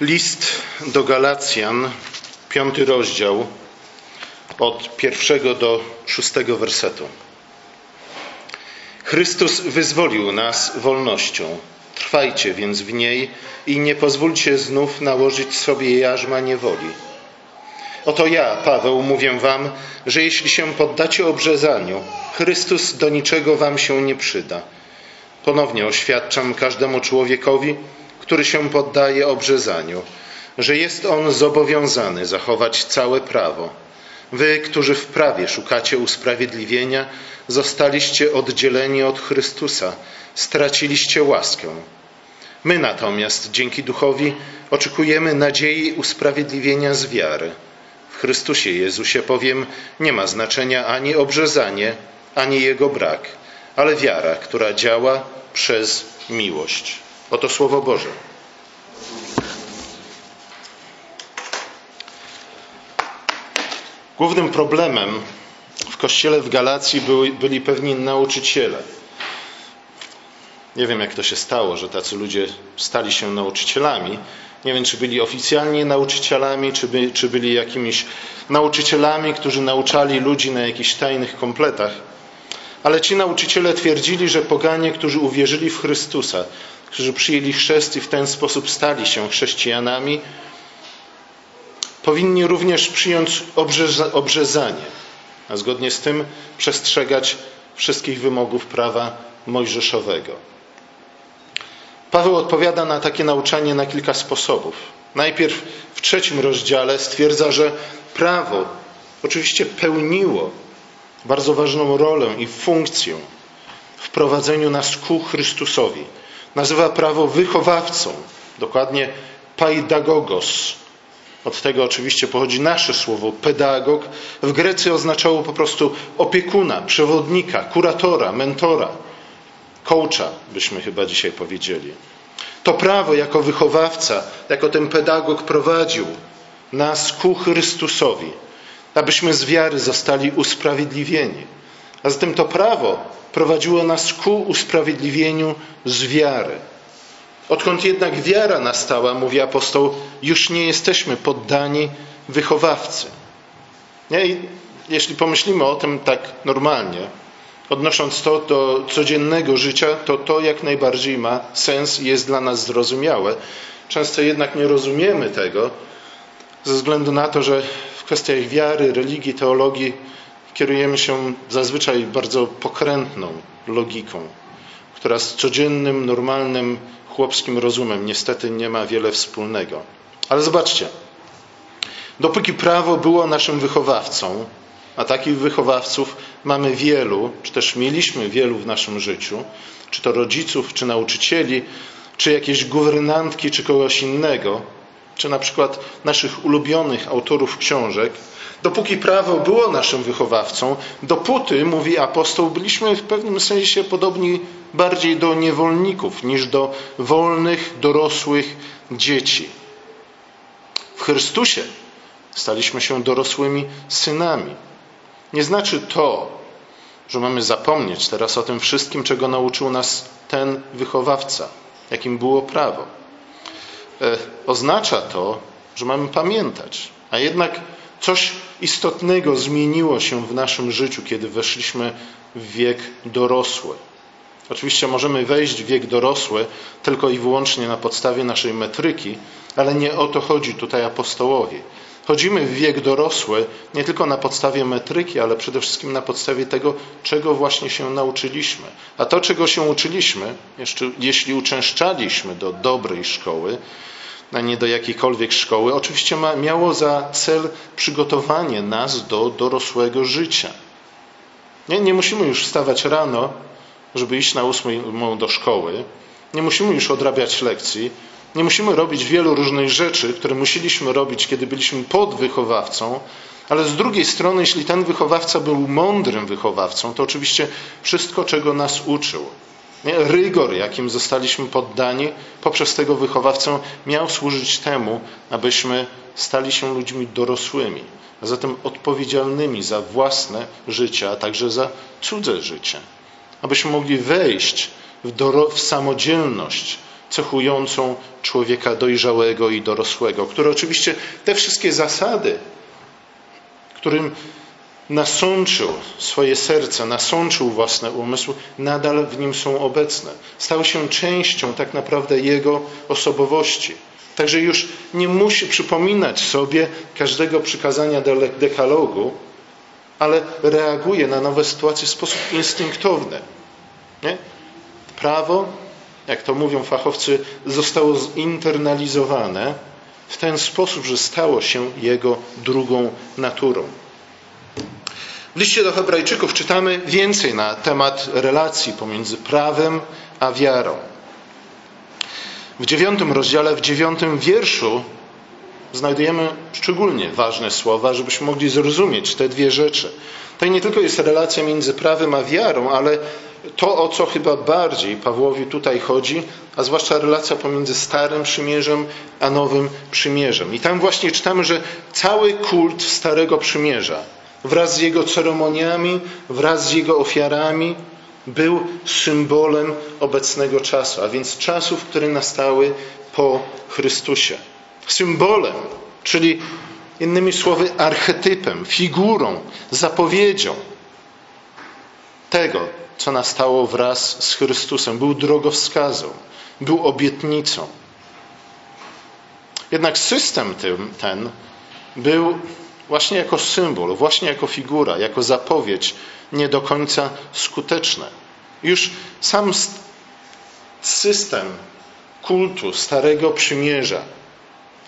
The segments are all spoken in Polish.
List do Galacjan, piąty rozdział, od pierwszego do szóstego wersetu. Chrystus wyzwolił nas wolnością. Trwajcie więc w niej i nie pozwólcie znów nałożyć sobie jarzma niewoli. Oto ja, Paweł, mówię wam, że jeśli się poddacie obrzezaniu, Chrystus do niczego wam się nie przyda. Ponownie oświadczam każdemu człowiekowi, który się poddaje obrzezaniu, że jest on zobowiązany zachować całe prawo. Wy, którzy w prawie szukacie usprawiedliwienia, zostaliście oddzieleni od Chrystusa, straciliście łaskę. My natomiast dzięki Duchowi oczekujemy nadziei usprawiedliwienia z wiary. W Chrystusie Jezusie powiem, nie ma znaczenia ani obrzezanie, ani jego brak, ale wiara, która działa przez miłość. Oto Słowo Boże. Głównym problemem w kościele w Galacji byli, byli pewni nauczyciele. Nie wiem, jak to się stało, że tacy ludzie stali się nauczycielami. Nie wiem, czy byli oficjalnie nauczycielami, czy, by, czy byli jakimiś nauczycielami, którzy nauczali ludzi na jakichś tajnych kompletach. Ale ci nauczyciele twierdzili, że poganie, którzy uwierzyli w Chrystusa, którzy przyjęli chrzest i w ten sposób stali się chrześcijanami, powinni również przyjąć obrzeza, obrzezanie, a zgodnie z tym przestrzegać wszystkich wymogów prawa mojżeszowego. Paweł odpowiada na takie nauczanie na kilka sposobów. Najpierw w trzecim rozdziale stwierdza, że prawo oczywiście pełniło bardzo ważną rolę i funkcję w prowadzeniu nas ku Chrystusowi. Nazywa prawo wychowawcą, dokładnie paidagogos. Od tego oczywiście pochodzi nasze słowo pedagog. W Grecji oznaczało po prostu opiekuna, przewodnika, kuratora, mentora, coacha, byśmy chyba dzisiaj powiedzieli. To prawo jako wychowawca, jako ten pedagog prowadził nas ku Chrystusowi abyśmy z wiary zostali usprawiedliwieni. A zatem to prawo prowadziło nas ku usprawiedliwieniu z wiary. Odkąd jednak wiara nastała, mówi apostoł, już nie jesteśmy poddani wychowawcy. Nie? I jeśli pomyślimy o tym tak normalnie, odnosząc to do codziennego życia, to to jak najbardziej ma sens i jest dla nas zrozumiałe. Często jednak nie rozumiemy tego ze względu na to, że kwestiach wiary, religii, teologii kierujemy się zazwyczaj bardzo pokrętną logiką, która z codziennym, normalnym, chłopskim rozumem niestety nie ma wiele wspólnego. Ale zobaczcie, dopóki prawo było naszym wychowawcą, a takich wychowawców mamy wielu, czy też mieliśmy wielu w naszym życiu, czy to rodziców, czy nauczycieli, czy jakieś guwernantki, czy kogoś innego, czy na przykład naszych ulubionych autorów książek, dopóki prawo było naszym wychowawcą, dopóty, mówi apostoł, byliśmy w pewnym sensie podobni bardziej do niewolników niż do wolnych, dorosłych dzieci. W Chrystusie staliśmy się dorosłymi synami. Nie znaczy to, że mamy zapomnieć teraz o tym wszystkim, czego nauczył nas ten wychowawca, jakim było prawo. E, oznacza to, że mamy pamiętać. A jednak coś istotnego zmieniło się w naszym życiu, kiedy weszliśmy w wiek dorosły. Oczywiście możemy wejść w wiek dorosły tylko i wyłącznie na podstawie naszej metryki, ale nie o to chodzi tutaj apostołowi. Chodzimy w wiek dorosły nie tylko na podstawie metryki, ale przede wszystkim na podstawie tego, czego właśnie się nauczyliśmy. A to, czego się uczyliśmy, jeszcze, jeśli uczęszczaliśmy do dobrej szkoły, a nie do jakiejkolwiek szkoły, oczywiście ma, miało za cel przygotowanie nas do dorosłego życia. Nie, nie musimy już wstawać rano, żeby iść na ósmą do szkoły. Nie musimy już odrabiać lekcji. Nie musimy robić wielu różnych rzeczy, które musieliśmy robić, kiedy byliśmy pod wychowawcą, ale z drugiej strony, jeśli ten wychowawca był mądrym wychowawcą, to oczywiście wszystko, czego nas uczył? Rygor, jakim zostaliśmy poddani poprzez tego wychowawcę, miał służyć temu, abyśmy stali się ludźmi dorosłymi, a zatem odpowiedzialnymi za własne życie, a także za cudze życie. Abyśmy mogli wejść w, w samodzielność cechującą człowieka dojrzałego i dorosłego, który oczywiście te wszystkie zasady, którym nasączył swoje serce, nasączył własne umysły, nadal w nim są obecne. Stały się częścią tak naprawdę jego osobowości. Także już nie musi przypominać sobie każdego przykazania dekalogu, ale reaguje na nowe sytuacje w sposób instynktowny. Nie? Prawo, jak to mówią fachowcy, zostało zinternalizowane w ten sposób, że stało się jego drugą naturą. W liście do Hebrajczyków czytamy więcej na temat relacji pomiędzy prawem a wiarą. W dziewiątym rozdziale, w dziewiątym wierszu znajdujemy szczególnie ważne słowa, żebyśmy mogli zrozumieć te dwie rzeczy. To nie tylko jest relacja między prawem a wiarą, ale to, o co chyba bardziej Pawłowi tutaj chodzi, a zwłaszcza relacja pomiędzy Starym Przymierzem a Nowym Przymierzem. I tam właśnie czytamy, że cały kult Starego Przymierza wraz z jego ceremoniami, wraz z jego ofiarami, był symbolem obecnego czasu, a więc czasów, które nastały po Chrystusie. Symbolem, czyli innymi słowy, archetypem, figurą, zapowiedzią tego, co nastało wraz z Chrystusem. Był drogowskazą, był obietnicą. Jednak system ten był właśnie jako symbol, właśnie jako figura, jako zapowiedź nie do końca skuteczne. Już sam system kultu Starego Przymierza,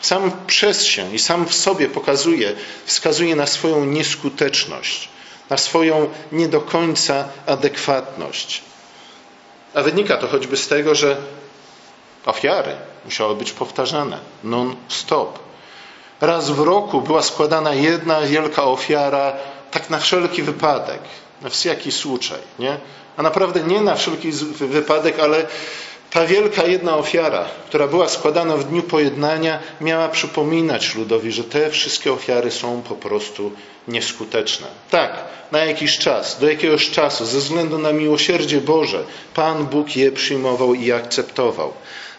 sam przez się i sam w sobie pokazuje, wskazuje na swoją nieskuteczność, na swoją nie do końca adekwatność. A wynika to choćby z tego, że ofiary musiały być powtarzane non-stop. Raz w roku była składana jedna wielka ofiara, tak na wszelki wypadek, na wszelki słuczaj, nie? A naprawdę nie na wszelki wypadek, ale ta wielka jedna ofiara, która była składana w dniu pojednania, miała przypominać ludowi, że te wszystkie ofiary są po prostu nieskuteczne. Tak, na jakiś czas, do jakiegoś czasu, ze względu na miłosierdzie Boże, Pan Bóg je przyjmował i akceptował.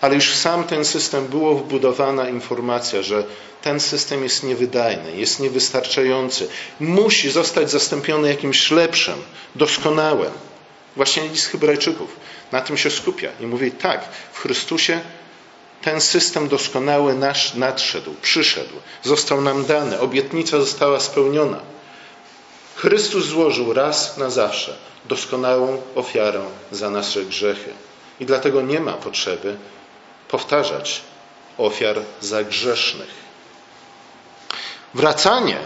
Ale już w sam ten system było wbudowana informacja, że ten system jest niewydajny, jest niewystarczający. Musi zostać zastąpiony jakimś lepszym, doskonałym. Właśnie list Hebrajczyków na tym się skupia i mówi tak, w Chrystusie ten system doskonały nasz nadszedł, przyszedł, został nam dany, obietnica została spełniona. Chrystus złożył raz na zawsze doskonałą ofiarę za nasze grzechy. I dlatego nie ma potrzeby powtarzać ofiar za grzesznych. Wracanie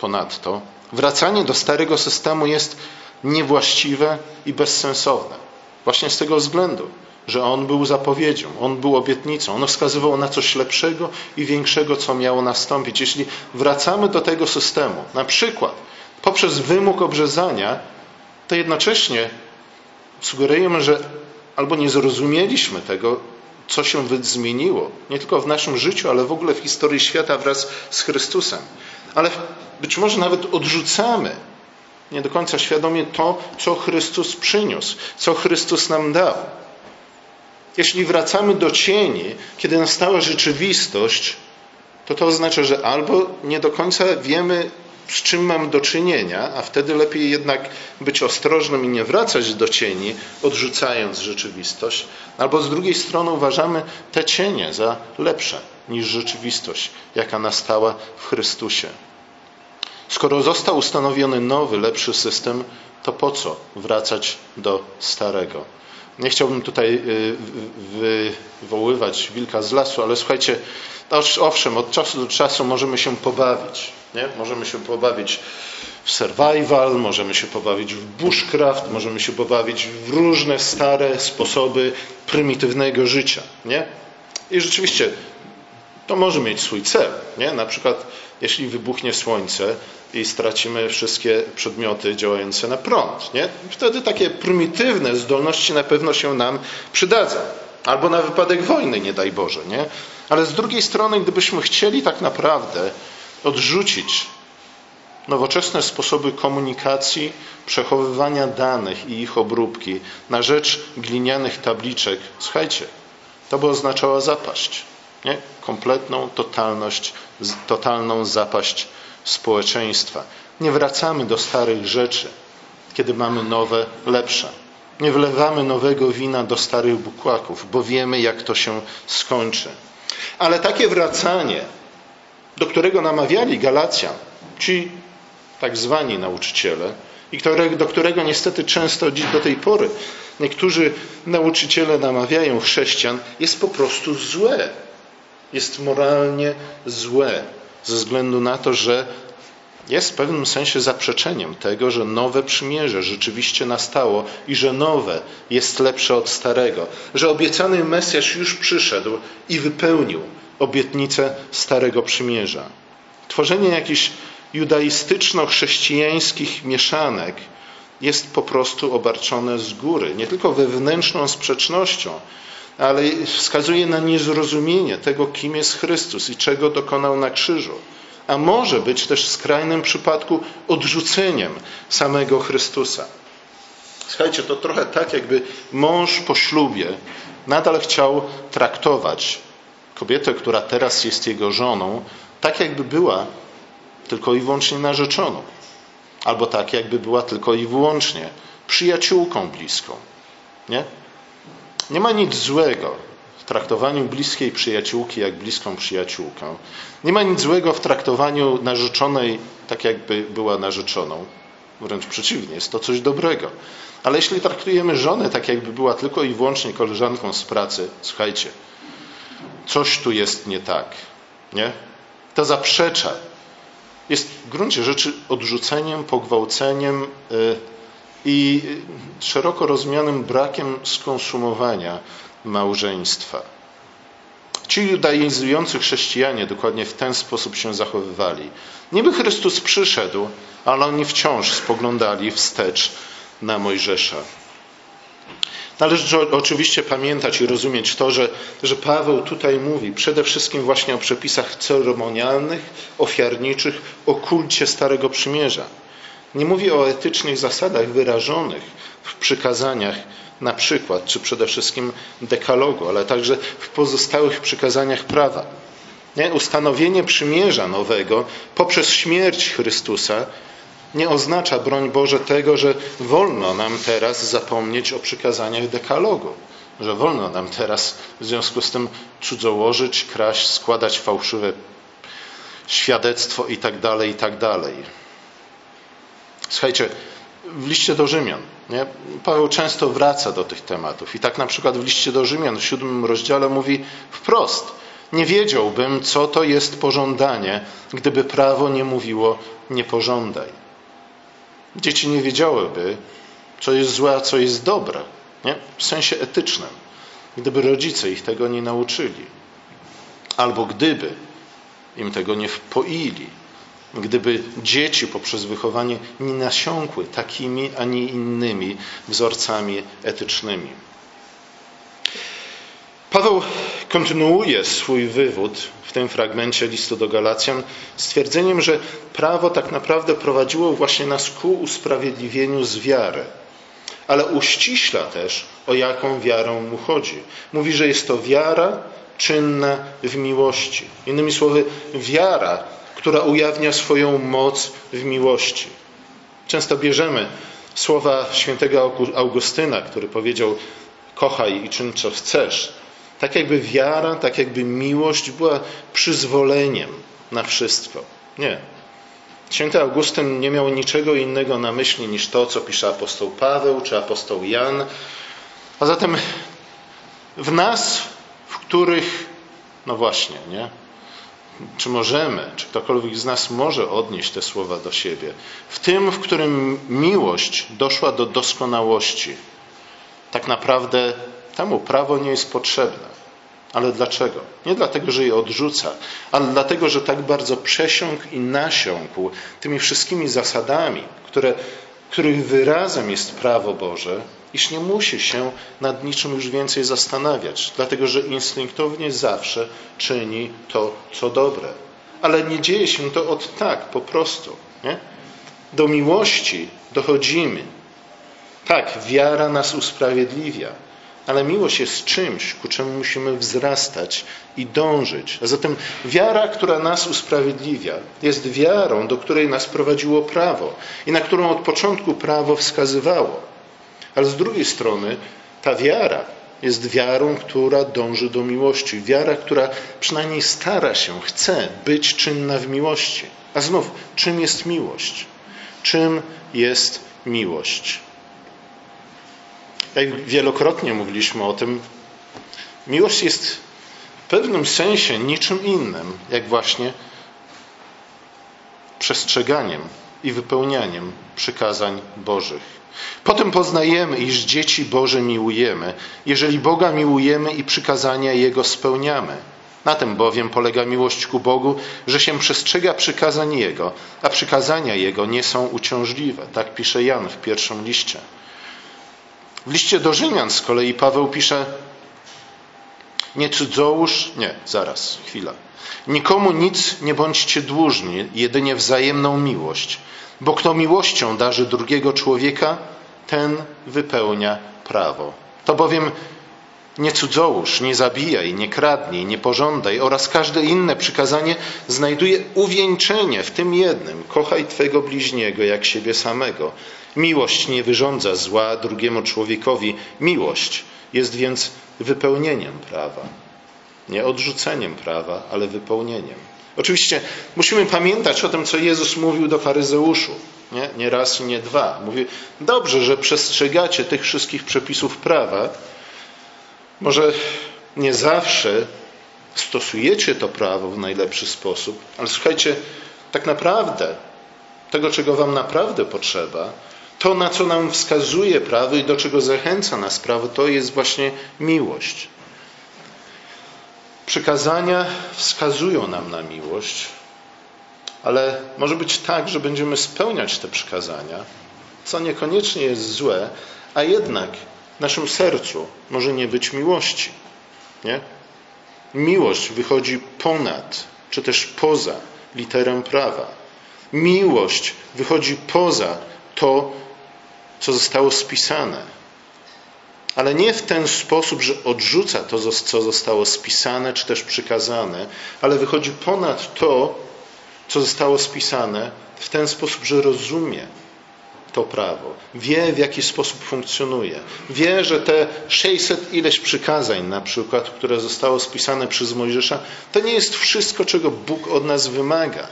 ponadto, wracanie do starego systemu jest niewłaściwe i bezsensowne. Właśnie z tego względu, że on był zapowiedzią, on był obietnicą, on wskazywał na coś lepszego i większego, co miało nastąpić. Jeśli wracamy do tego systemu, na przykład poprzez wymóg obrzezania, to jednocześnie sugerujemy, że albo nie zrozumieliśmy tego, co się zmieniło, nie tylko w naszym życiu, ale w ogóle w historii świata wraz z Chrystusem. Ale być może nawet odrzucamy nie do końca świadomie to, co Chrystus przyniósł, co Chrystus nam dał. Jeśli wracamy do cieni, kiedy nastała rzeczywistość, to to oznacza, że albo nie do końca wiemy, z czym mam do czynienia, a wtedy lepiej jednak być ostrożnym i nie wracać do cieni, odrzucając rzeczywistość, albo z drugiej strony uważamy te cienie za lepsze niż rzeczywistość, jaka nastała w Chrystusie. Skoro został ustanowiony nowy, lepszy system, to po co wracać do starego? Nie chciałbym tutaj y, wywoływać wilka z lasu, ale słuchajcie, owszem, od czasu do czasu możemy się pobawić. Nie? Możemy się pobawić w survival, możemy się pobawić w bushcraft, możemy się pobawić w różne stare sposoby prymitywnego życia. Nie? I rzeczywiście to może mieć swój cel. Nie? Na przykład, jeśli wybuchnie słońce i stracimy wszystkie przedmioty działające na prąd, nie? wtedy takie prymitywne zdolności na pewno się nam przydadzą. Albo na wypadek wojny, nie daj Boże. Nie? Ale z drugiej strony, gdybyśmy chcieli tak naprawdę odrzucić nowoczesne sposoby komunikacji, przechowywania danych i ich obróbki na rzecz glinianych tabliczek. Słuchajcie, to by oznaczało zapaść. Nie? Kompletną totalność, totalną zapaść społeczeństwa. Nie wracamy do starych rzeczy, kiedy mamy nowe, lepsze. Nie wlewamy nowego wina do starych bukłaków, bo wiemy, jak to się skończy. Ale takie wracanie, do którego namawiali Galacjan, ci tak zwani nauczyciele, i do którego niestety często dziś do tej pory niektórzy nauczyciele namawiają chrześcijan, jest po prostu złe. Jest moralnie złe, ze względu na to, że jest w pewnym sensie zaprzeczeniem tego, że nowe przymierze rzeczywiście nastało i że nowe jest lepsze od starego, że obiecany Mesjasz już przyszedł i wypełnił obietnicę starego przymierza. Tworzenie jakichś judaistyczno-chrześcijańskich mieszanek jest po prostu obarczone z góry, nie tylko wewnętrzną sprzecznością, ale wskazuje na niezrozumienie tego, kim jest Chrystus i czego dokonał na krzyżu. A może być też w skrajnym przypadku odrzuceniem samego Chrystusa. Słuchajcie, to trochę tak, jakby mąż po ślubie nadal chciał traktować kobietę, która teraz jest jego żoną, tak jakby była tylko i wyłącznie narzeczoną. Albo tak, jakby była tylko i wyłącznie przyjaciółką bliską. Nie? Nie ma nic złego w traktowaniu bliskiej przyjaciółki jak bliską przyjaciółkę. Nie ma nic złego w traktowaniu narzeczonej tak, jakby była narzeczoną. Wręcz przeciwnie, jest to coś dobrego. Ale jeśli traktujemy żonę tak, jakby była tylko i wyłącznie koleżanką z pracy, słuchajcie, coś tu jest nie tak. Nie? To zaprzecza jest w gruncie rzeczy odrzuceniem, pogwałceniem y, i szeroko rozumianym brakiem skonsumowania małżeństwa. Ci judaizujący chrześcijanie dokładnie w ten sposób się zachowywali. Niby Chrystus przyszedł, ale oni wciąż spoglądali wstecz na Mojżesza. Należy oczywiście pamiętać i rozumieć to, że, że Paweł tutaj mówi przede wszystkim właśnie o przepisach ceremonialnych, ofiarniczych, o kulcie Starego Przymierza. Nie mówi o etycznych zasadach wyrażonych w przykazaniach, na przykład, czy przede wszystkim dekalogu, ale także w pozostałych przykazaniach prawa. Nie? Ustanowienie przymierza nowego poprzez śmierć Chrystusa nie oznacza, broń Boże, tego, że wolno nam teraz zapomnieć o przykazaniach dekalogu. Że wolno nam teraz w związku z tym cudzołożyć, kraść, składać fałszywe świadectwo i tak dalej, i tak dalej. Słuchajcie, w liście do Rzymian, nie? Paweł często wraca do tych tematów i tak na przykład w liście do Rzymian w siódmym rozdziale mówi wprost, nie wiedziałbym, co to jest pożądanie, gdyby prawo nie mówiło nie pożądaj. Dzieci nie wiedziałyby, co jest złe, a co jest dobre. Nie? W sensie etycznym. Gdyby rodzice ich tego nie nauczyli. Albo gdyby im tego nie wpoili. Gdyby dzieci poprzez wychowanie nie nasiąkły takimi, ani innymi wzorcami etycznymi. Paweł kontynuuje swój wywód w tym fragmencie listu do Galacjan stwierdzeniem, że prawo tak naprawdę prowadziło właśnie nas ku usprawiedliwieniu z wiary. Ale uściśla też, o jaką wiarę mu chodzi. Mówi, że jest to wiara czynna w miłości. Innymi słowy, wiara, która ujawnia swoją moc w miłości. Często bierzemy słowa świętego Augustyna, który powiedział: Kochaj i czyń co chcesz tak jakby wiara, tak jakby miłość była przyzwoleniem na wszystko. Nie. Święty Augustyn nie miał niczego innego na myśli niż to, co pisze apostoł Paweł czy apostoł Jan. A zatem w nas, w których, no właśnie, nie? Czy możemy, czy ktokolwiek z nas może odnieść te słowa do siebie? W tym, w którym miłość doszła do doskonałości, tak naprawdę temu prawo nie jest potrzebne. Ale dlaczego? Nie dlatego, że je odrzuca, ale dlatego, że tak bardzo przesiąkł i nasiąkł tymi wszystkimi zasadami, które, których wyrazem jest prawo Boże, iż nie musi się nad niczym już więcej zastanawiać, dlatego że instynktownie zawsze czyni to, co dobre. Ale nie dzieje się to od tak, po prostu. Nie? Do miłości dochodzimy. Tak, wiara nas usprawiedliwia ale miłość jest czymś, ku czemu musimy wzrastać i dążyć. A zatem wiara, która nas usprawiedliwia, jest wiarą, do której nas prowadziło prawo i na którą od początku prawo wskazywało. Ale z drugiej strony ta wiara jest wiarą, która dąży do miłości. Wiara, która przynajmniej stara się, chce być czynna w miłości. A znów, czym jest miłość? Czym jest miłość? Jak wielokrotnie mówiliśmy o tym, miłość jest w pewnym sensie niczym innym, jak właśnie przestrzeganiem i wypełnianiem przykazań Bożych. Potem poznajemy, iż dzieci Boże miłujemy, jeżeli Boga miłujemy i przykazania Jego spełniamy. Na tym bowiem polega miłość ku Bogu, że się przestrzega przykazań Jego, a przykazania Jego nie są uciążliwe. Tak pisze Jan w pierwszym liście. W liście do Rzymian z kolei Paweł pisze: Nie cudzołóż, nie, zaraz, chwila. Nikomu nic nie bądźcie dłużni, jedynie wzajemną miłość, bo kto miłością darzy drugiego człowieka, ten wypełnia prawo. To bowiem nie cudzołóż, nie zabijaj, nie kradnij, nie pożądaj oraz każde inne przykazanie znajduje uwieńczenie w tym jednym: kochaj Twego bliźniego jak siebie samego. Miłość nie wyrządza zła drugiemu człowiekowi. Miłość jest więc wypełnieniem prawa. Nie odrzuceniem prawa, ale wypełnieniem. Oczywiście musimy pamiętać o tym, co Jezus mówił do faryzeuszu. Nie, nie raz i nie dwa. Mówi, dobrze, że przestrzegacie tych wszystkich przepisów prawa. Może nie zawsze stosujecie to prawo w najlepszy sposób, ale słuchajcie, tak naprawdę tego, czego wam naprawdę potrzeba, to, na co nam wskazuje prawo i do czego zachęca nas prawo, to jest właśnie miłość. Przykazania wskazują nam na miłość, ale może być tak, że będziemy spełniać te przykazania, co niekoniecznie jest złe, a jednak w naszym sercu może nie być miłości. Nie? Miłość wychodzi ponad, czy też poza literę prawa. Miłość wychodzi poza to, co zostało spisane. Ale nie w ten sposób, że odrzuca to, co zostało spisane, czy też przykazane, ale wychodzi ponad to, co zostało spisane, w ten sposób, że rozumie to prawo, wie w jaki sposób funkcjonuje, wie, że te 600 ileś przykazań, na przykład, które zostało spisane przez Mojżesza, to nie jest wszystko, czego Bóg od nas wymaga.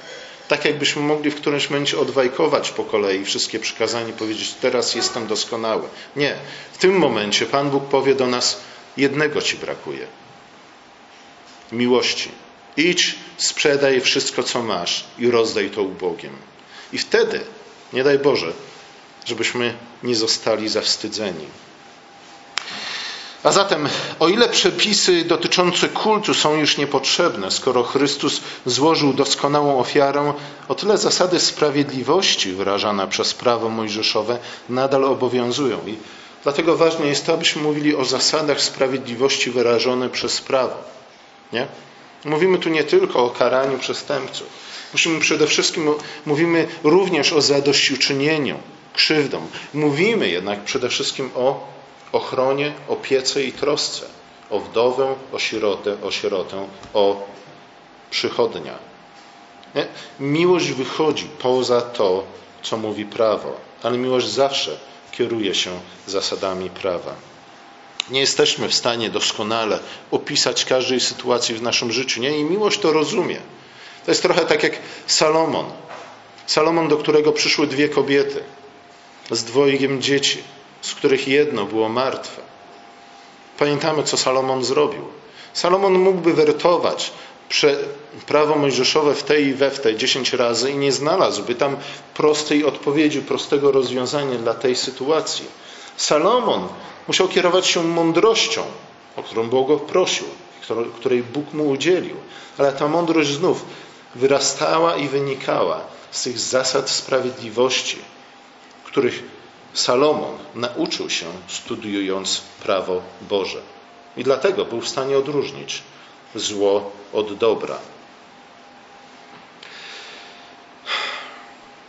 Tak jakbyśmy mogli w którymś momencie odwajkować po kolei wszystkie przykazania i powiedzieć, teraz jestem doskonały. Nie. W tym momencie Pan Bóg powie do nas, jednego ci brakuje. Miłości. Idź, sprzedaj wszystko, co masz i rozdaj to ubogim. I wtedy, nie daj Boże, żebyśmy nie zostali zawstydzeni. A zatem, o ile przepisy dotyczące kultu są już niepotrzebne, skoro Chrystus złożył doskonałą ofiarę, o tyle zasady sprawiedliwości wyrażane przez prawo mojżeszowe nadal obowiązują. I dlatego ważne jest to, abyśmy mówili o zasadach sprawiedliwości wyrażone przez prawo. Nie? Mówimy tu nie tylko o karaniu przestępców. Musimy przede wszystkim, mówimy również o zadośćuczynieniu krzywdom. Mówimy jednak przede wszystkim o ochronie, opiece i trosce o wdowę, o sierotę, o sierotę, o przychodnia. Nie? Miłość wychodzi poza to, co mówi prawo, ale miłość zawsze kieruje się zasadami prawa. Nie jesteśmy w stanie doskonale opisać każdej sytuacji w naszym życiu. Nie? I miłość to rozumie. To jest trochę tak jak Salomon. Salomon, do którego przyszły dwie kobiety z dwojgiem dzieci z których jedno było martwe. Pamiętamy, co Salomon zrobił. Salomon mógłby wertować prawo mojżeszowe w tej i we w tej dziesięć razy i nie znalazłby tam prostej odpowiedzi, prostego rozwiązania dla tej sytuacji. Salomon musiał kierować się mądrością, o którą Bóg go prosił, której Bóg mu udzielił. Ale ta mądrość znów wyrastała i wynikała z tych zasad sprawiedliwości, których Salomon nauczył się studiując prawo Boże. I dlatego był w stanie odróżnić zło od dobra.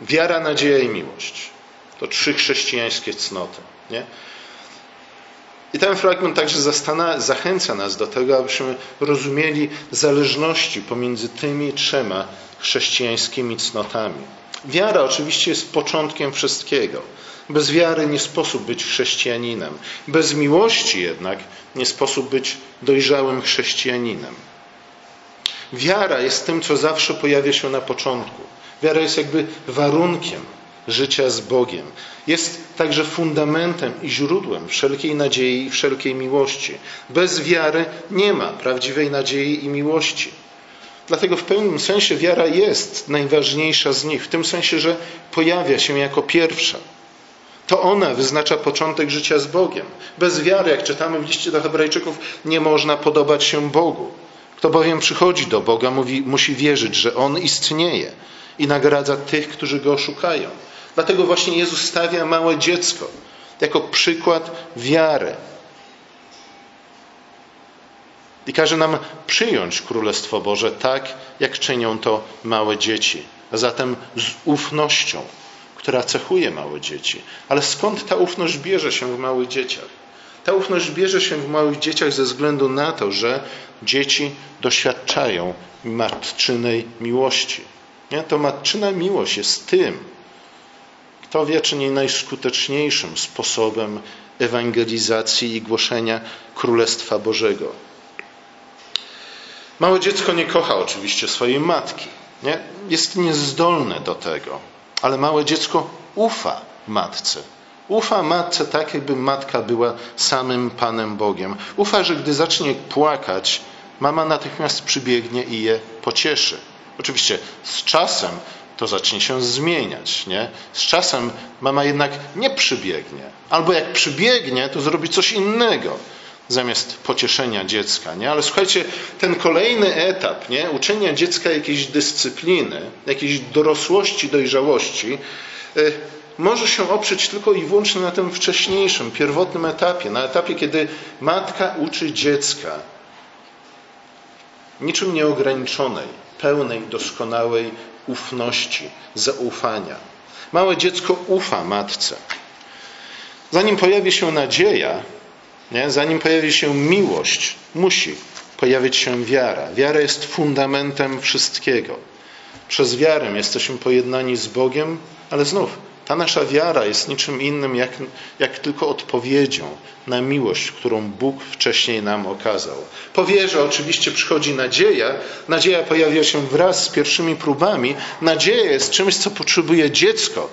Wiara, nadzieja i miłość to trzy chrześcijańskie cnoty. Nie? I ten fragment także zachęca nas do tego, abyśmy rozumieli zależności pomiędzy tymi trzema chrześcijańskimi cnotami. Wiara oczywiście jest początkiem wszystkiego. Bez wiary nie sposób być chrześcijaninem. Bez miłości jednak nie sposób być dojrzałym chrześcijaninem. Wiara jest tym, co zawsze pojawia się na początku. Wiara jest jakby warunkiem życia z Bogiem. Jest także fundamentem i źródłem wszelkiej nadziei i wszelkiej miłości. Bez wiary nie ma prawdziwej nadziei i miłości. Dlatego w pewnym sensie wiara jest najważniejsza z nich, w tym sensie, że pojawia się jako pierwsza. To ona wyznacza początek życia z Bogiem. Bez wiary, jak czytamy w liście do Hebrajczyków, nie można podobać się Bogu. Kto bowiem przychodzi do Boga, mówi, musi wierzyć, że On istnieje i nagradza tych, którzy Go szukają. Dlatego właśnie Jezus stawia małe dziecko jako przykład wiary. I każe nam przyjąć Królestwo Boże tak, jak czynią to małe dzieci. A zatem z ufnością, która cechuje małe dzieci. Ale skąd ta ufność bierze się w małych dzieciach? Ta ufność bierze się w małych dzieciach ze względu na to, że dzieci doświadczają matczynej miłości. Nie? To matczyna miłość jest tym, kto wie, czy nie najskuteczniejszym sposobem ewangelizacji i głoszenia Królestwa Bożego. Małe dziecko nie kocha oczywiście swojej matki. Nie? Jest niezdolne do tego, ale małe dziecko ufa matce. Ufa matce tak, jakby matka była samym Panem Bogiem. Ufa, że gdy zacznie płakać, mama natychmiast przybiegnie i je pocieszy. Oczywiście z czasem to zacznie się zmieniać. Nie? Z czasem mama jednak nie przybiegnie. Albo jak przybiegnie, to zrobi coś innego zamiast pocieszenia dziecka. Nie? Ale słuchajcie, ten kolejny etap nie? uczenia dziecka jakiejś dyscypliny, jakiejś dorosłości, dojrzałości, y, może się oprzeć tylko i wyłącznie na tym wcześniejszym, pierwotnym etapie, na etapie, kiedy matka uczy dziecka niczym nieograniczonej, pełnej, doskonałej ufności, zaufania. Małe dziecko ufa matce. Zanim pojawi się nadzieja, nie? zanim pojawi się miłość, musi pojawić się wiara. Wiara jest fundamentem wszystkiego. Przez wiarę jesteśmy pojednani z Bogiem, ale znów ta nasza wiara jest niczym innym jak, jak tylko odpowiedzią na miłość, którą Bóg wcześniej nam okazał. Po wierze oczywiście przychodzi nadzieja. Nadzieja pojawia się wraz z pierwszymi próbami. Nadzieja jest czymś, co potrzebuje dziecko.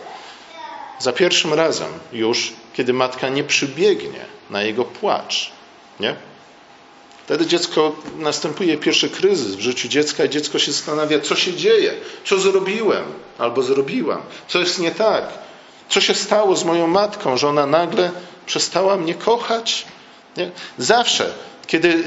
Za pierwszym razem już, kiedy matka nie przybiegnie na jego płacz. Nie? Wtedy dziecko, następuje pierwszy kryzys w życiu dziecka i dziecko się zastanawia, co się dzieje, co zrobiłem albo zrobiłam, co jest nie tak, co się stało z moją matką, że ona nagle przestała mnie kochać. Nie? Zawsze, kiedy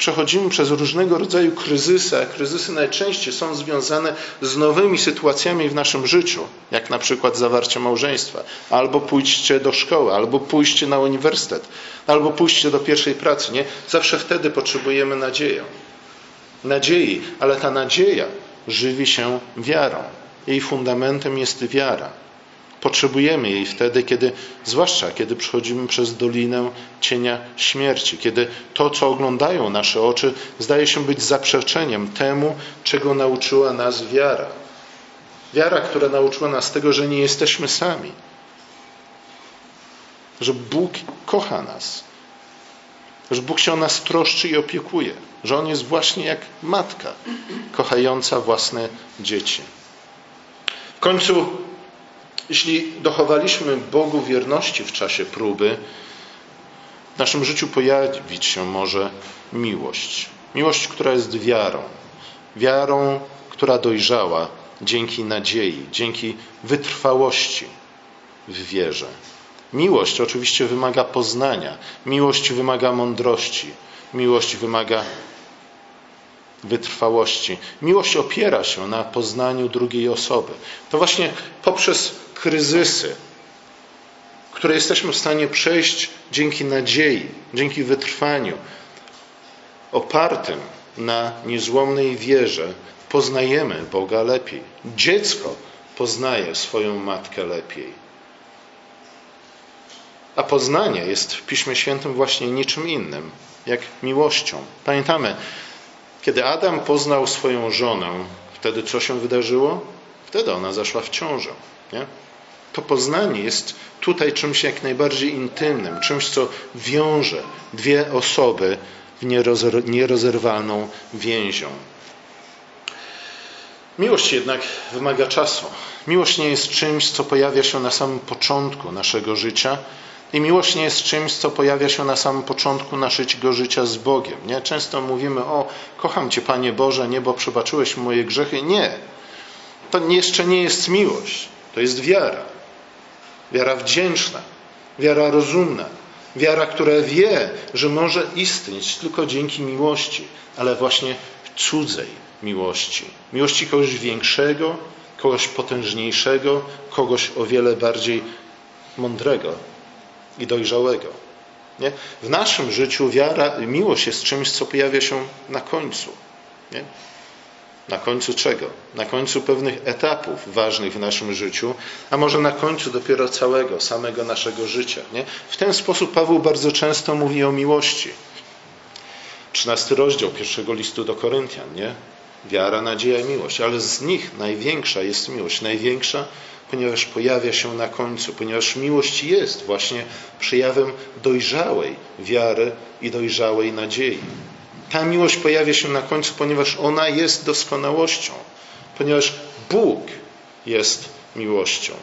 przechodzimy przez różnego rodzaju kryzysy, a kryzysy najczęściej są związane z nowymi sytuacjami w naszym życiu, jak na przykład zawarcie małżeństwa, albo pójście do szkoły, albo pójście na uniwersytet, albo pójście do pierwszej pracy. Nie? Zawsze wtedy potrzebujemy nadziei. Nadziei, ale ta nadzieja żywi się wiarą. Jej fundamentem jest wiara. Potrzebujemy jej wtedy, kiedy, zwłaszcza kiedy przechodzimy przez dolinę cienia śmierci, kiedy to, co oglądają nasze oczy, zdaje się być zaprzeczeniem temu, czego nauczyła nas wiara. Wiara, która nauczyła nas tego, że nie jesteśmy sami, że Bóg kocha nas, że Bóg się o nas troszczy i opiekuje, że On jest właśnie jak matka kochająca własne dzieci. W końcu jeśli dochowaliśmy Bogu wierności w czasie próby, w naszym życiu pojawić się może miłość. Miłość, która jest wiarą. Wiarą, która dojrzała dzięki nadziei, dzięki wytrwałości w wierze. Miłość oczywiście wymaga poznania, miłość wymaga mądrości, miłość wymaga wytrwałości. Miłość opiera się na poznaniu drugiej osoby. To właśnie poprzez kryzysy, które jesteśmy w stanie przejść dzięki nadziei, dzięki wytrwaniu, opartym na niezłomnej wierze, poznajemy Boga lepiej. Dziecko poznaje swoją matkę lepiej. A poznanie jest w Piśmie Świętym właśnie niczym innym, jak miłością. Pamiętamy, kiedy Adam poznał swoją żonę, wtedy co się wydarzyło? Wtedy ona zaszła w ciążę. Nie? To poznanie jest tutaj czymś jak najbardziej intymnym, czymś, co wiąże dwie osoby w nierozerwalną więzią. Miłość jednak wymaga czasu. Miłość nie jest czymś, co pojawia się na samym początku naszego życia. I miłość nie jest czymś, co pojawia się na samym początku naszego życia z Bogiem. Nie? Często mówimy, o, kocham Cię, Panie Boże, nie, bo przebaczyłeś moje grzechy. Nie. To jeszcze nie jest miłość. To jest wiara. Wiara wdzięczna. Wiara rozumna. Wiara, która wie, że może istnieć tylko dzięki miłości, ale właśnie cudzej miłości. Miłości kogoś większego, kogoś potężniejszego, kogoś o wiele bardziej mądrego i dojrzałego. Nie? W naszym życiu wiara, miłość jest czymś, co pojawia się na końcu. Nie? Na końcu czego? Na końcu pewnych etapów ważnych w naszym życiu, a może na końcu dopiero całego, samego naszego życia. Nie? W ten sposób Paweł bardzo często mówi o miłości. 13 rozdział pierwszego listu do Koryntian, nie? Wiara, nadzieja i miłość, ale z nich największa jest miłość. Największa, ponieważ pojawia się na końcu, ponieważ miłość jest właśnie przejawem dojrzałej wiary i dojrzałej nadziei. Ta miłość pojawia się na końcu, ponieważ ona jest doskonałością, ponieważ Bóg jest miłością.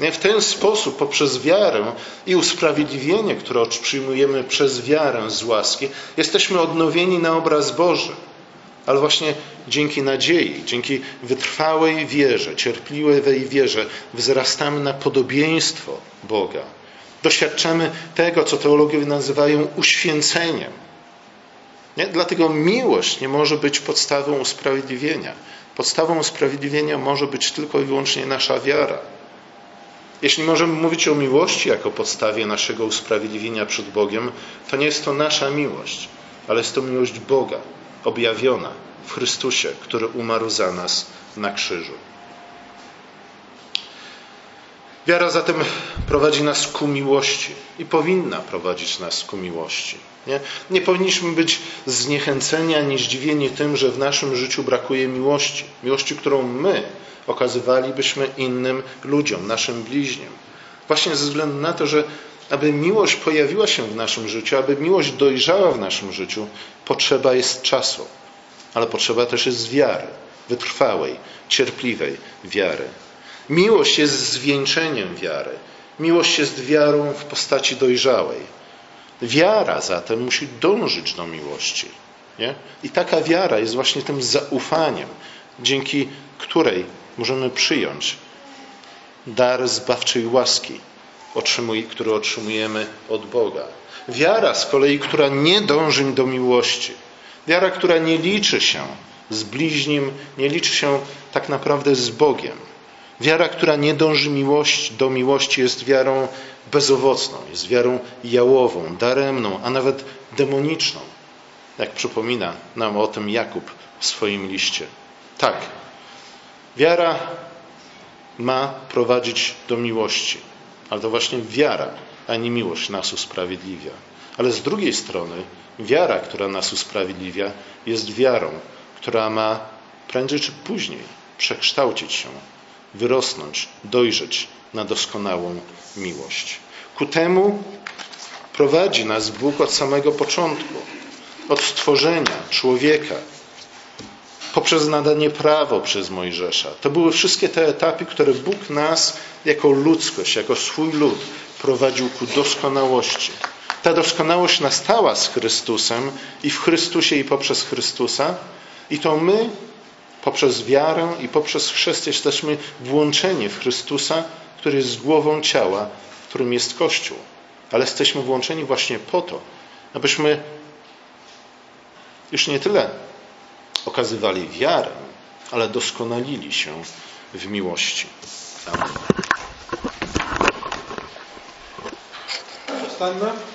W ten sposób, poprzez wiarę i usprawiedliwienie, które przyjmujemy przez wiarę z łaski, jesteśmy odnowieni na obraz Boży. Ale właśnie dzięki nadziei, dzięki wytrwałej wierze, cierpliwej wierze, wzrastamy na podobieństwo Boga. Doświadczamy tego, co teologowie nazywają uświęceniem. Nie? Dlatego miłość nie może być podstawą usprawiedliwienia. Podstawą usprawiedliwienia może być tylko i wyłącznie nasza wiara. Jeśli możemy mówić o miłości jako podstawie naszego usprawiedliwienia przed Bogiem, to nie jest to nasza miłość, ale jest to miłość Boga, objawiona w Chrystusie, który umarł za nas na krzyżu. Wiara zatem prowadzi nas ku miłości i powinna prowadzić nas ku miłości. Nie, nie powinniśmy być zniechęceni ani zdziwieni tym, że w naszym życiu brakuje miłości. Miłości, którą my okazywalibyśmy innym ludziom, naszym bliźnim. Właśnie ze względu na to, że aby miłość pojawiła się w naszym życiu, aby miłość dojrzała w naszym życiu, potrzeba jest czasu, ale potrzeba też jest wiary, wytrwałej, cierpliwej wiary. Miłość jest zwieńczeniem wiary. Miłość jest wiarą w postaci dojrzałej. Wiara zatem musi dążyć do miłości. Nie? I taka wiara jest właśnie tym zaufaniem, dzięki której możemy przyjąć dar zbawczej łaski, który otrzymujemy od Boga. Wiara z kolei, która nie dąży do miłości, wiara, która nie liczy się z bliźnim, nie liczy się tak naprawdę z Bogiem. Wiara, która nie dąży miłości, do miłości, jest wiarą bezowocną, jest wiarą jałową, daremną, a nawet demoniczną. Jak przypomina nam o tym Jakub w swoim liście. Tak, wiara ma prowadzić do miłości, ale to właśnie wiara, a nie miłość nas usprawiedliwia. Ale z drugiej strony, wiara, która nas usprawiedliwia, jest wiarą, która ma prędzej czy później przekształcić się, wyrosnąć, dojrzeć na doskonałą miłość. Ku temu prowadzi nas Bóg od samego początku, od stworzenia człowieka, poprzez nadanie prawo przez Mojżesza. To były wszystkie te etapy, które Bóg nas jako ludzkość, jako swój lud prowadził ku doskonałości. Ta doskonałość nastała z Chrystusem i w Chrystusie i poprzez Chrystusa. I to my poprzez wiarę i poprzez chrzest jesteśmy włączeni w Chrystusa, który jest głową ciała, którym jest Kościół. Ale jesteśmy włączeni właśnie po to, abyśmy już nie tyle okazywali wiarę, ale doskonalili się w miłości. Amen.